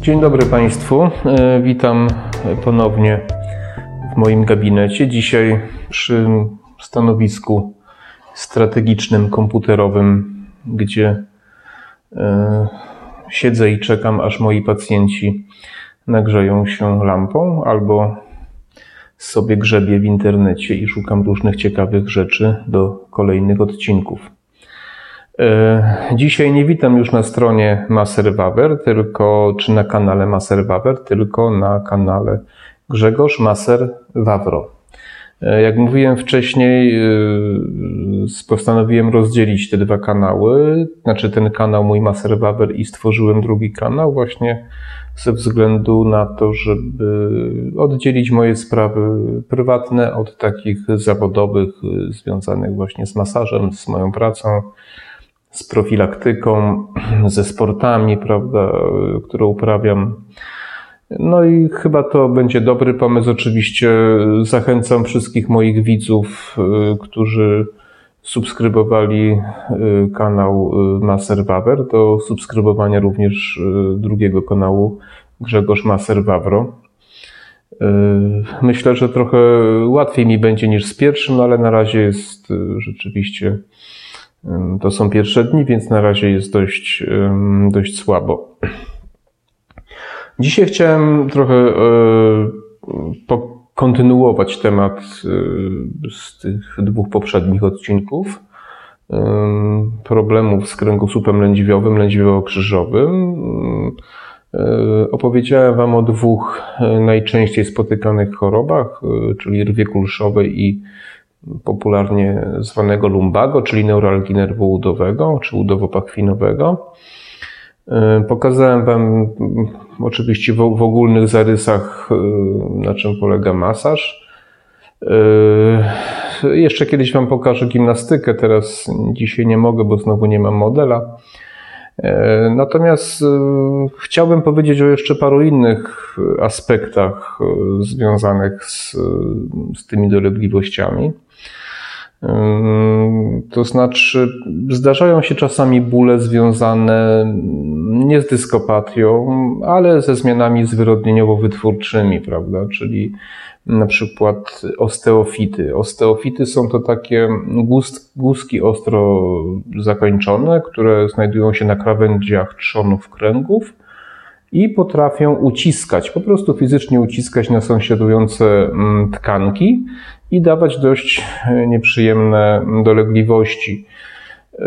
Dzień dobry Państwu. E, Witam ponownie w moim gabinecie. Dzisiaj przy stanowisku strategicznym, komputerowym, gdzie e, siedzę i czekam, aż moi pacjenci nagrzeją się lampą albo sobie grzebię w internecie i szukam różnych ciekawych rzeczy do kolejnych odcinków. E, dzisiaj nie witam już na stronie Maserwaber, tylko czy na kanale Maserwaber, tylko na kanale Grzegorz Maser Wawro. E, jak mówiłem wcześniej, e, postanowiłem rozdzielić te dwa kanały, znaczy ten kanał mój Maser Waber i stworzyłem drugi kanał właśnie ze względu na to, żeby oddzielić moje sprawy prywatne od takich zawodowych, związanych właśnie z masażem, z moją pracą z profilaktyką, ze sportami, prawda, które uprawiam. No i chyba to będzie dobry pomysł. Oczywiście zachęcam wszystkich moich widzów, y, którzy subskrybowali y, kanał y, Maser Wawer, do subskrybowania również drugiego kanału Grzegorz Maser Wawro. Myślę, że trochę łatwiej mi będzie niż z pierwszym, no ale na razie jest rzeczywiście to są pierwsze dni, więc na razie jest dość, dość słabo. Dzisiaj chciałem trochę e, kontynuować temat e, z tych dwóch poprzednich odcinków. Problemów z kręgosłupem lędźwiowym, lędźwiowo-krzyżowym. E, opowiedziałem Wam o dwóch najczęściej spotykanych chorobach, czyli rwie kulszowej i popularnie zwanego lumbago, czyli neuralgii nerwu udowego czy udowo-pachwinowego. E, pokazałem Wam mm, oczywiście w, w ogólnych zarysach, e, na czym polega masaż. E, jeszcze kiedyś Wam pokażę gimnastykę, teraz dzisiaj nie mogę, bo znowu nie mam modela. Natomiast chciałbym powiedzieć o jeszcze paru innych aspektach związanych z, z tymi dolegliwościami. To znaczy, zdarzają się czasami bóle związane nie z dyskopatią, ale ze zmianami zwyrodnieniowo-wytwórczymi, prawda? Czyli na przykład osteofity. Osteofity są to takie guzki ostro zakończone, które znajdują się na krawędziach trzonów kręgów i potrafią uciskać, po prostu fizycznie uciskać na sąsiadujące mm, tkanki i dawać dość e, nieprzyjemne dolegliwości. E,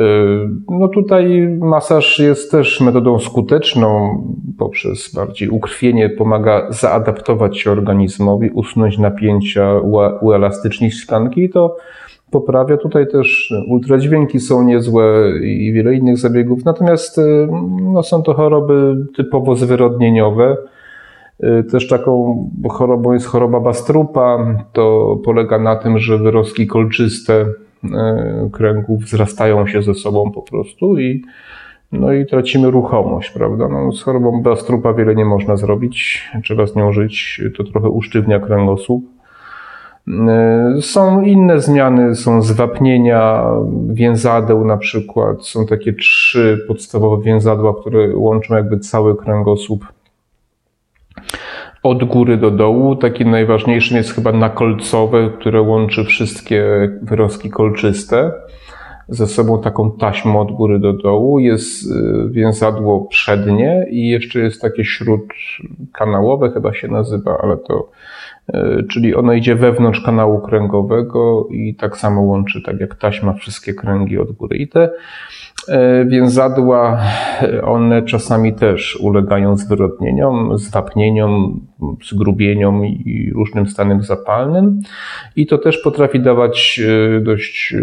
no tutaj masaż jest też metodą skuteczną, poprzez bardziej ukrwienie pomaga zaadaptować się organizmowi, usunąć napięcia, uelastycznić tkanki i to poprawia. Tutaj też ultradźwięki są niezłe i wiele innych zabiegów, natomiast e, no, są to choroby typowo zwyrodnieniowe. Y, też taką chorobą jest choroba Bastrupa. To polega na tym, że wyrostki kolczyste y, kręgów wzrastają się ze sobą po prostu i, no i tracimy ruchomość, prawda? No, z chorobą Bastrupa wiele nie można zrobić, trzeba z nią żyć, to trochę usztywnia kręgosłup. Y, są inne zmiany, są zwapnienia więzadeł na przykład. Są takie trzy podstawowe więzadła, które łączą jakby cały kręgosłup od góry do dołu. Takim najważniejszym jest chyba nakolcowe, które łączy wszystkie wyrostki kolczyste ze sobą taką taśmą od góry do dołu. Jest y, więzadło przednie i jeszcze jest takie śródkanałowe, chyba się nazywa, ale to, czyli ono idzie wewnątrz kanału kręgowego i tak samo łączy, tak jak taśma, wszystkie kręgi od góry. I te E, więzadła, e, one czasami też ulegają zwyrodnieniom, zwapnieniom, zgrubieniom i różnym stanem zapalnym. I to też potrafi dawać e, dość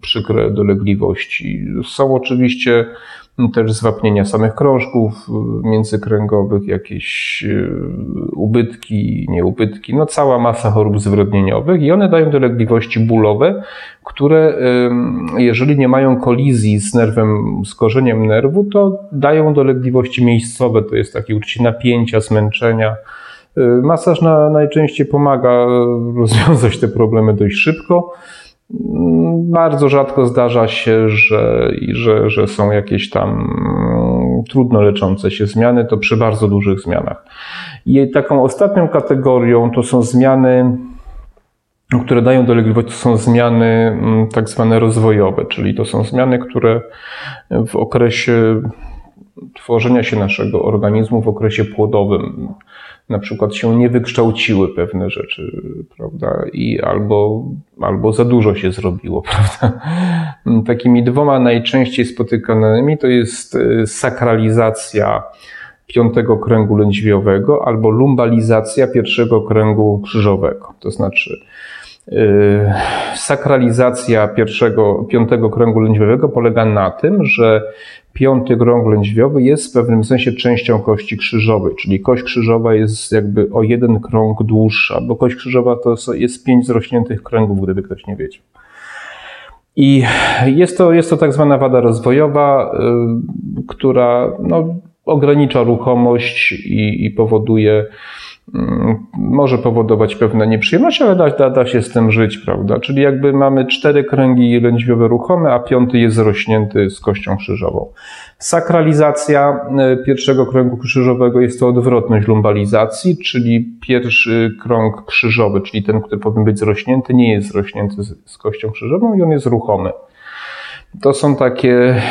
przykre dolegliwości. Są oczywiście też zwapnienia samych krążków międzykręgowych, jakieś ubytki, nieubytki, no cała masa chorób zwrodnieniowych i one dają dolegliwości bólowe, które jeżeli nie mają kolizji z nerwem, z korzeniem nerwu, to dają dolegliwości miejscowe, to jest takie uczucie napięcia, zmęczenia. Y, masaż na, najczęściej pomaga rozwiązać te problemy dość szybko. Bardzo rzadko zdarza się, że, że, że są jakieś tam mm, trudno leczące się zmiany, to przy bardzo dużych zmianach. I taką ostatnią kategorią to są zmiany, które dają dolegliwość, to są zmiany mm, tak zwane rozwojowe, czyli to są zmiany, które w okresie tworzenia się naszego organizmu, w okresie płodowym, na przykład się nie wykształciły pewne rzeczy, prawda, i albo, albo za dużo się zrobiło, prawda. Takimi dwoma najczęściej spotykanymi to jest y, sakralizacja piątego kręgu lędźwiowego albo lumbalizacja pierwszego kręgu krzyżowego. To znaczy, sakralizacja pierwszego, piątego kręgu lędźwiowego polega na tym, że piąty krąg lędźwiowy jest w pewnym sensie częścią kości krzyżowej, czyli kość krzyżowa jest jakby o jeden krąg dłuższa, bo kość krzyżowa to jest pięć zrośniętych kręgów, gdyby ktoś nie wiedział. I jest to, jest to tak zwana wada rozwojowa, yy, która no, ogranicza ruchomość i, i powoduje, może powodować pewne nieprzyjemności, ale da, da, da się z tym żyć, prawda? Czyli jakby mamy cztery kręgi lędźwiowe ruchome, a piąty jest zrośnięty z kością krzyżową. Sakralizacja y, pierwszego kręgu krzyżowego jest to odwrotność lumbalizacji, czyli pierwszy krąg krzyżowy, czyli ten, który powinien być zrośnięty, nie jest zrośnięty z, z kością krzyżową i on jest ruchomy. To są takie,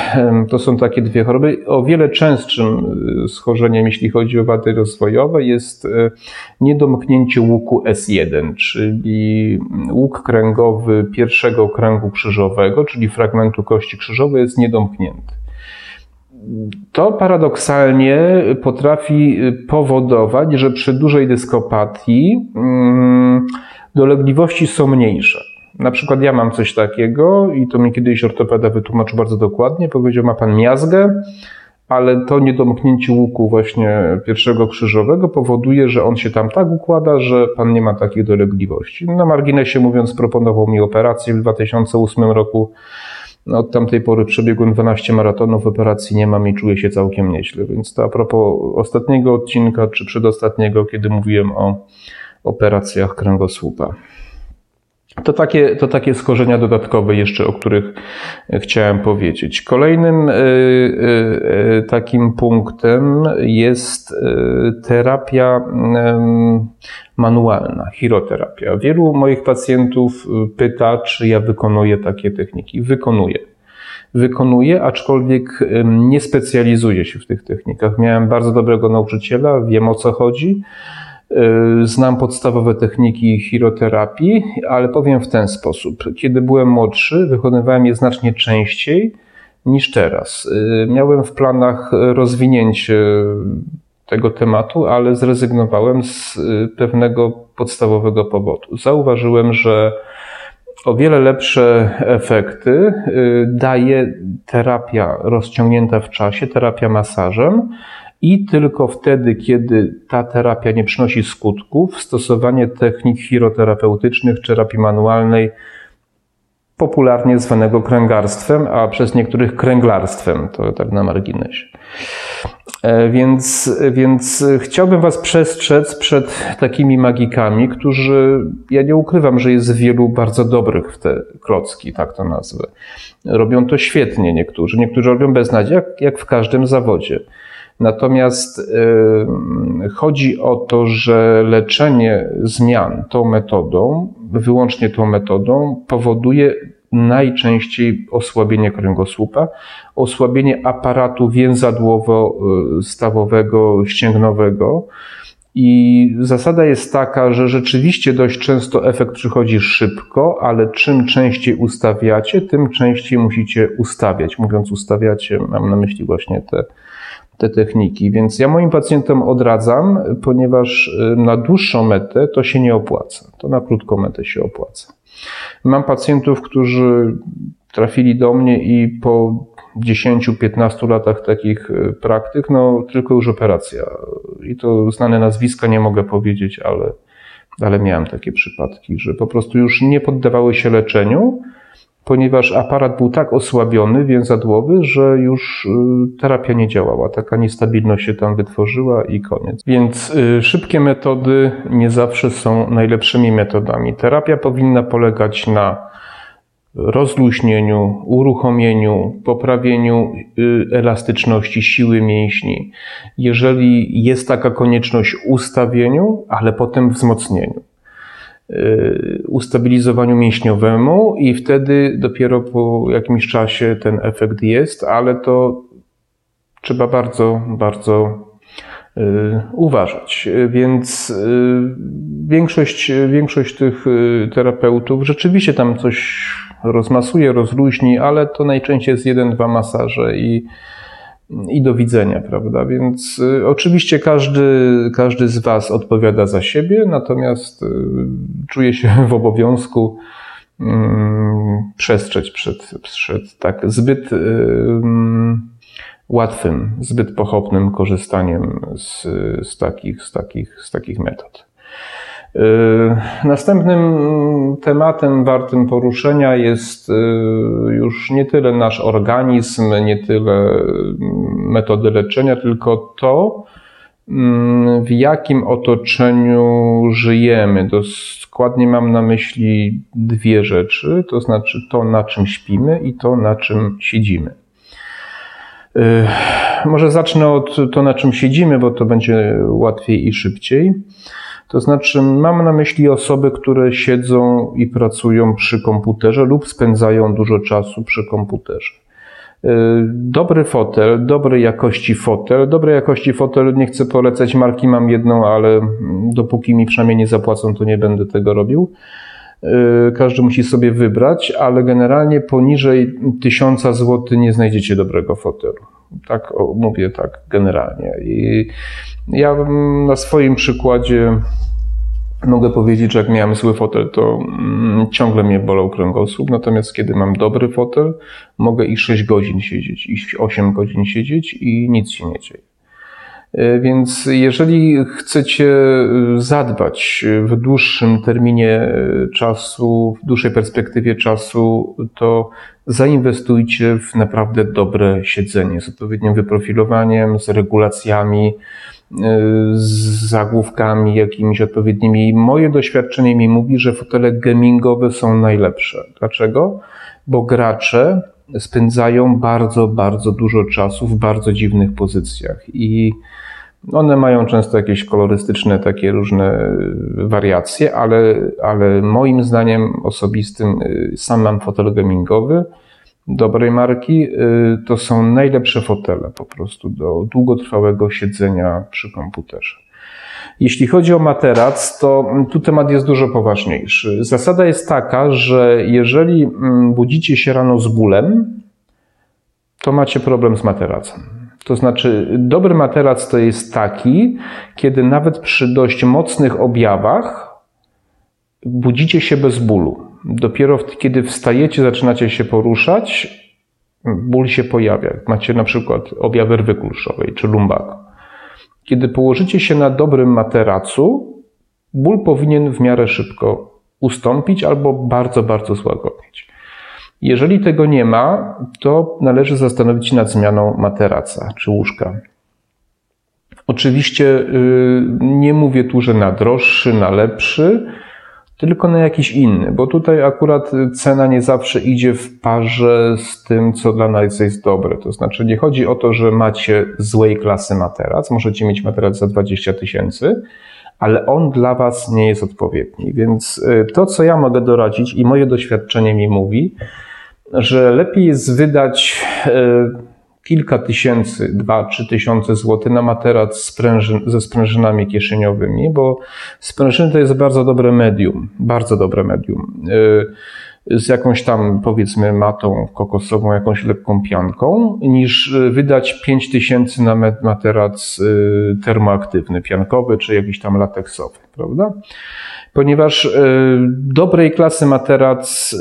to są takie dwie choroby. O wiele częstszym y, schorzeniem, jeśli chodzi o wady rozwojowe, jest y, niedomknięcie łuku S1, czyli łuk kręgowy pierwszego kręgu krzyżowego, czyli fragmentu kości krzyżowej jest niedomknięty. To paradoksalnie potrafi y, powodować, że przy dużej dyskopatii mm, dolegliwości są mniejsze. Na przykład ja mam coś takiego i to mi kiedyś ortopeda wytłumaczył bardzo dokładnie. Powiedział, ma pan miazgę, ale to niedomknięcie łuku właśnie pierwszego krzyżowego powoduje, że on się tam tak układa, że pan nie ma takich dolegliwości. Na marginesie mówiąc, proponował mi operację w 2008 roku. No, od tamtej pory przebiegłem 12 maratonów, operacji nie mam i czuję się całkiem nieźle. Więc to a propos ostatniego odcinka, czy przedostatniego, kiedy mówiłem o operacjach kręgosłupa. To takie, to takie skorzenia dodatkowe jeszcze, o których chciałem powiedzieć. Kolejnym y, y, takim punktem jest terapia manualna, chiroterapia. Wielu moich pacjentów pyta, czy ja wykonuję takie techniki. Wykonuję. Wykonuję, aczkolwiek nie specjalizuję się w tych technikach. Miałem bardzo dobrego nauczyciela, wiem o co chodzi znam podstawowe techniki chiroterapii, ale powiem w ten sposób. Kiedy byłem młodszy, wykonywałem je znacznie częściej niż teraz. Y, miałem w planach rozwinięcie tego tematu, ale zrezygnowałem z y, pewnego podstawowego powodu. Zauważyłem, że o wiele lepsze efekty daje terapia rozciągnięta w czasie, terapia masażem, i tylko wtedy, kiedy ta terapia nie przynosi skutków, stosowanie technik chiroterapeutycznych terapii manualnej, popularnie zwanego kręgarstwem, a przez niektórych kręglarstwem, to tak na marginesie. E, więc, więc chciałbym Was przestrzec przed takimi magikami, którzy, ja nie ukrywam, że jest wielu bardzo dobrych w te klocki, tak to nazwę. Robią to świetnie niektórzy, niektórzy robią bez nadziei, jak, jak w każdym zawodzie. Natomiast y, chodzi o to, że leczenie zmian tą metodą, wyłącznie tą metodą, powoduje najczęściej osłabienie kręgosłupa, osłabienie aparatu więzadłowo-stawowego, ścięgnowego. I zasada jest taka, że rzeczywiście dość często efekt przychodzi szybko, ale czym częściej ustawiacie, tym częściej musicie ustawiać. Mówiąc ustawiacie, mam na myśli właśnie te te techniki. Więc ja moim pacjentom odradzam, ponieważ y, na dłuższą metę to się nie opłaca. To na krótką metę się opłaca. Mam pacjentów, którzy trafili do mnie i po 10-15 latach takich y, praktyk, no tylko już operacja. I to znane nazwiska nie mogę powiedzieć, ale, ale miałem takie przypadki, że po prostu już nie poddawały się leczeniu, ponieważ aparat był tak osłabiony, więzadłowy, że już y, terapia nie działała. Taka niestabilność się tam wytworzyła i koniec. Więc y, szybkie metody nie zawsze są najlepszymi metodami. Terapia powinna polegać na rozluźnieniu, uruchomieniu, poprawieniu y, elastyczności siły mięśni. Jeżeli jest taka konieczność, ustawieniu, ale potem wzmocnieniu. Y, ustabilizowaniu mięśniowemu i wtedy dopiero po jakimś czasie ten efekt jest, ale to trzeba bardzo, bardzo y, uważać. Więc większość, większość tych terapeutów rzeczywiście tam coś rozmasuje, rozluźni, ale to najczęściej jest jeden, dwa masaże i, i do widzenia, prawda? Więc y, oczywiście każdy, każdy z Was odpowiada za siebie, natomiast y, czuję się w obowiązku y, przestrzec przed, przed tak zbyt y, łatwym, zbyt pochopnym korzystaniem z, z, takich, z, takich, z takich metod. Y, następnym tematem wartym poruszenia jest y, już nie tyle nasz organizm, nie tyle metody leczenia, tylko to, mm, w jakim otoczeniu żyjemy. Dokładnie mam na myśli dwie rzeczy, to znaczy to, na czym śpimy i to, na czym siedzimy. Y, może zacznę od to, na czym siedzimy, bo to będzie łatwiej i szybciej. To znaczy, mam na myśli osoby, które siedzą i pracują przy komputerze lub spędzają dużo czasu przy komputerze. Y, dobry fotel, dobrej jakości fotel. Dobrej jakości fotel nie chcę polecać marki, mam jedną, ale dopóki mi przynajmniej nie zapłacą, to nie będę tego robił. Y, każdy musi sobie wybrać, ale generalnie poniżej 1000 zł nie znajdziecie dobrego fotelu. Tak mówię tak generalnie. I ja na swoim przykładzie mogę powiedzieć, że jak miałem zły fotel, to mm, ciągle mnie bolał kręgosłup, natomiast kiedy mam dobry fotel, mogę i 6 godzin siedzieć, i 8 godzin siedzieć i nic się nie dzieje. E, więc jeżeli chcecie e, zadbać w dłuższym terminie e, czasu, w dłuższej perspektywie czasu, to zainwestujcie w naprawdę dobre siedzenie z odpowiednim wyprofilowaniem, z regulacjami, z zagłówkami jakimiś odpowiednimi. Moje doświadczenie mi mówi, że fotele gamingowe są najlepsze. Dlaczego? Bo gracze spędzają bardzo, bardzo dużo czasu w bardzo dziwnych pozycjach i one mają często jakieś kolorystyczne, takie różne wariacje, ale, ale moim zdaniem osobistym y, sam mam fotel gamingowy dobrej marki, y, to są najlepsze fotele po prostu do długotrwałego siedzenia przy komputerze. Jeśli chodzi o materac, to tu temat jest dużo poważniejszy. Zasada jest taka, że jeżeli mm, budzicie się rano z bólem, to macie problem z materacem. To znaczy, dobry materac to jest taki, kiedy nawet przy dość mocnych objawach budzicie się bez bólu. Dopiero kiedy wstajecie, zaczynacie się poruszać, ból się pojawia. Macie na przykład objawy rwy kulszowej czy lumbago. Kiedy położycie się na dobrym materacu, ból powinien w miarę szybko ustąpić albo bardzo, bardzo złagodzić. Jeżeli tego nie ma, to należy zastanowić się nad zmianą materaca czy łóżka. Oczywiście yy, nie mówię tu, że na droższy, na lepszy, tylko na jakiś inny, bo tutaj akurat cena nie zawsze idzie w parze z tym, co dla nas jest dobre. To znaczy, nie chodzi o to, że macie złej klasy materac, możecie mieć materac za 20 tysięcy, ale on dla Was nie jest odpowiedni. Więc y, to, co ja mogę doradzić i moje doświadczenie mi mówi, że lepiej jest wydać y, kilka tysięcy, dwa, trzy tysiące złotych na materac ze sprężynami kieszeniowymi, bo sprężyny to jest bardzo dobre medium, bardzo dobre medium. Y, z jakąś tam, powiedzmy, matą kokosową, jakąś lekką pianką, niż wydać 5 tysięcy na materac y, termoaktywny, piankowy, czy jakiś tam lateksowy, prawda? Ponieważ y, dobrej klasy materac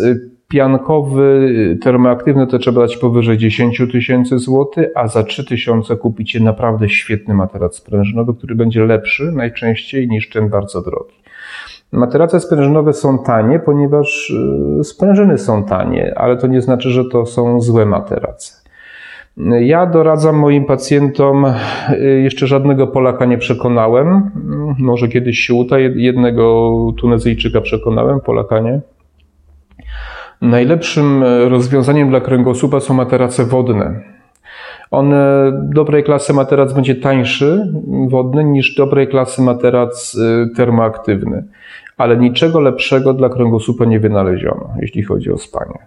piankowy, termoaktywny to trzeba dać powyżej 10 tysięcy złotych, a za 3 tysiące kupicie naprawdę świetny materac sprężynowy, który będzie lepszy najczęściej niż ten bardzo drogi. Materace sprężynowe są tanie, ponieważ y, sprężyny są tanie, ale to nie znaczy, że to są złe materace. Ja doradzam moim pacjentom, y, jeszcze żadnego Polaka nie przekonałem, może kiedyś się uda, jednego Tunezyjczyka przekonałem, Polaka nie Najlepszym rozwiązaniem dla kręgosłupa są materace wodne. One, dobrej klasy materac będzie tańszy wodny niż dobrej klasy materac y, termoaktywny, ale niczego lepszego dla kręgosłupa nie wynaleziono, jeśli chodzi o spanie.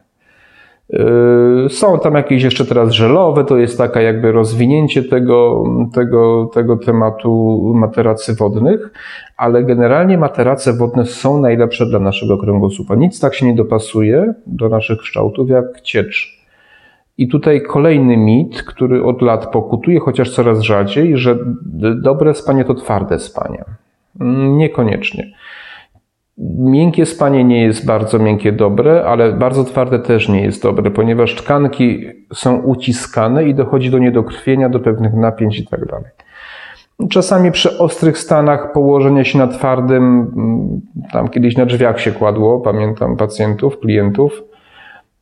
Y, są tam jakieś jeszcze teraz żelowe, to jest taka jakby rozwinięcie tego, tego, tego tematu materacy wodnych, ale generalnie materace wodne są najlepsze dla naszego kręgosłupa. Nic tak się nie dopasuje do naszych kształtów jak ciecz. I tutaj kolejny mit, który od lat pokutuje, chociaż coraz rzadziej, że dobre spanie to twarde spanie. Mm, niekoniecznie. Miękkie spanie nie jest bardzo miękkie dobre, ale bardzo twarde też nie jest dobre, ponieważ tkanki są uciskane i dochodzi do niedokrwienia, do pewnych napięć i tak. Czasami przy ostrych stanach położenie się na twardym, mm, tam kiedyś na drzwiach się kładło, pamiętam pacjentów, klientów,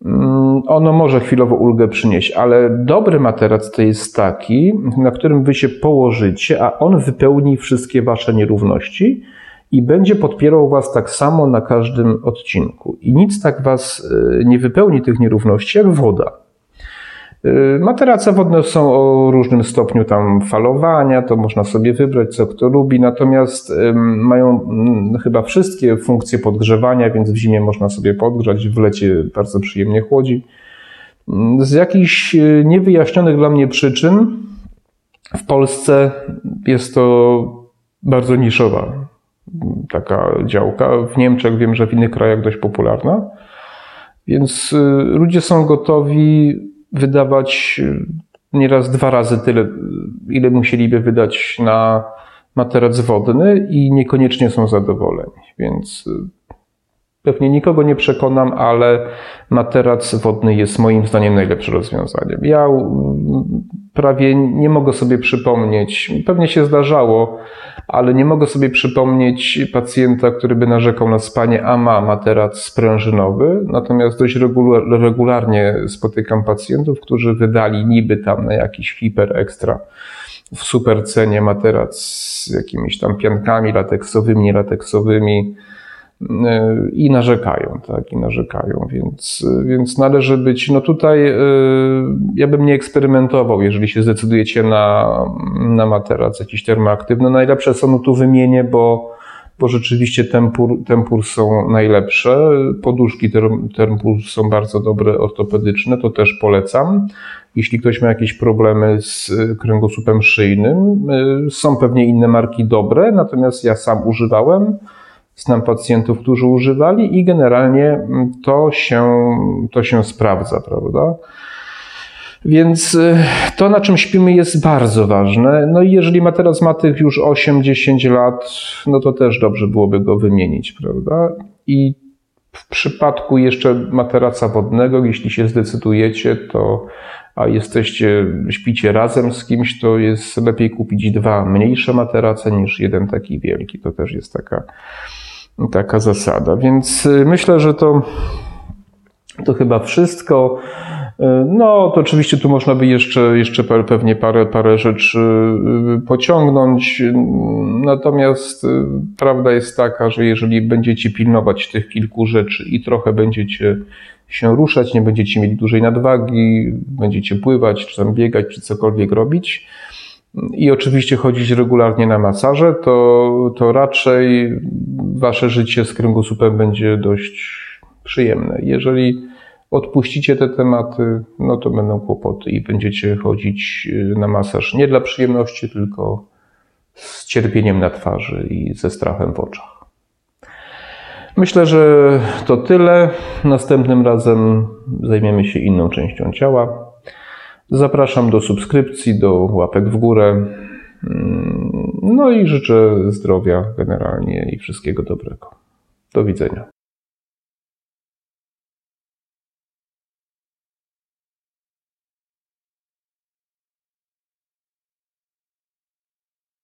mm, ono może chwilowo ulgę przynieść, ale dobry materac to jest taki, na którym wy się położycie, a on wypełni wszystkie wasze nierówności i będzie podpierał Was tak samo na każdym odcinku. I nic tak Was e, nie wypełni tych nierówności jak woda. E, materace wodne są o różnym stopniu tam falowania, to można sobie wybrać, co kto lubi, natomiast mają mm, chyba wszystkie funkcje podgrzewania, więc w zimie można sobie podgrzać, w lecie bardzo przyjemnie chłodzi. Mm, z jakichś e, niewyjaśnionych dla mnie przyczyn w Polsce jest to bardzo niszowa taka działka. W Niemczech wiem, że w innych krajach dość popularna. Więc y, ludzie są gotowi wydawać y, nieraz dwa razy tyle, ile musieliby wydać na materac wodny i niekoniecznie są zadowoleni. Więc y, pewnie nikogo nie przekonam, ale materac wodny jest moim zdaniem najlepszym rozwiązaniem. Ja prawie nie mogę sobie przypomnieć, pewnie się zdarzało, ale nie mogę sobie przypomnieć pacjenta, który by narzekał na spanie, a ma materac sprężynowy. Natomiast dość regularnie spotykam pacjentów, którzy wydali niby tam na jakiś hiper ekstra w super cenie materac z jakimiś tam piankami lateksowymi, nielateksowymi i narzekają, tak, i narzekają, więc, więc należy być, no tutaj y, ja bym nie eksperymentował, jeżeli się zdecydujecie na, na materac jakiś termoaktywny. Najlepsze są, no tu wymienię, bo, bo rzeczywiście tempur, tempur są najlepsze. Poduszki tempur są bardzo dobre, ortopedyczne, to też polecam. Jeśli ktoś ma jakieś problemy z kręgosłupem szyjnym, są pewnie inne marki dobre, natomiast ja sam używałem Znam pacjentów, którzy używali i generalnie mm, to się, to się sprawdza, prawda? Więc y, to, na czym śpimy, jest bardzo ważne. No i jeżeli materac ma tych już 8-10 lat, no to też dobrze byłoby go wymienić, prawda? I w przypadku jeszcze materaca wodnego, jeśli się zdecydujecie, to a jesteście, śpicie razem z kimś, to jest lepiej kupić dwa mniejsze materace niż jeden taki wielki. To też jest taka taka zasada. Więc y, myślę, że to, to chyba wszystko. Y, no, to oczywiście tu można by jeszcze, jeszcze pewnie parę, parę rzeczy y, pociągnąć. Natomiast prawda jest taka, że jeżeli będziecie pilnować tych kilku rzeczy i trochę będziecie się ruszać, nie będziecie mieli dużej nadwagi, będziecie pływać, czy tam biegać, czy cokolwiek robić, i oczywiście chodzić regularnie na masaże, to, to raczej wasze życie z kręgosłupem będzie dość przyjemne. Jeżeli odpuścicie te tematy, no to będą kłopoty i będziecie chodzić y, na masaż nie dla przyjemności, tylko z cierpieniem na twarzy i ze strachem w oczach. Myślę, że to tyle. Następnym razem zajmiemy się inną częścią ciała. Zapraszam do subskrypcji, do łapek w górę. Mm, no i życzę zdrowia generalnie i wszystkiego dobrego. Do widzenia.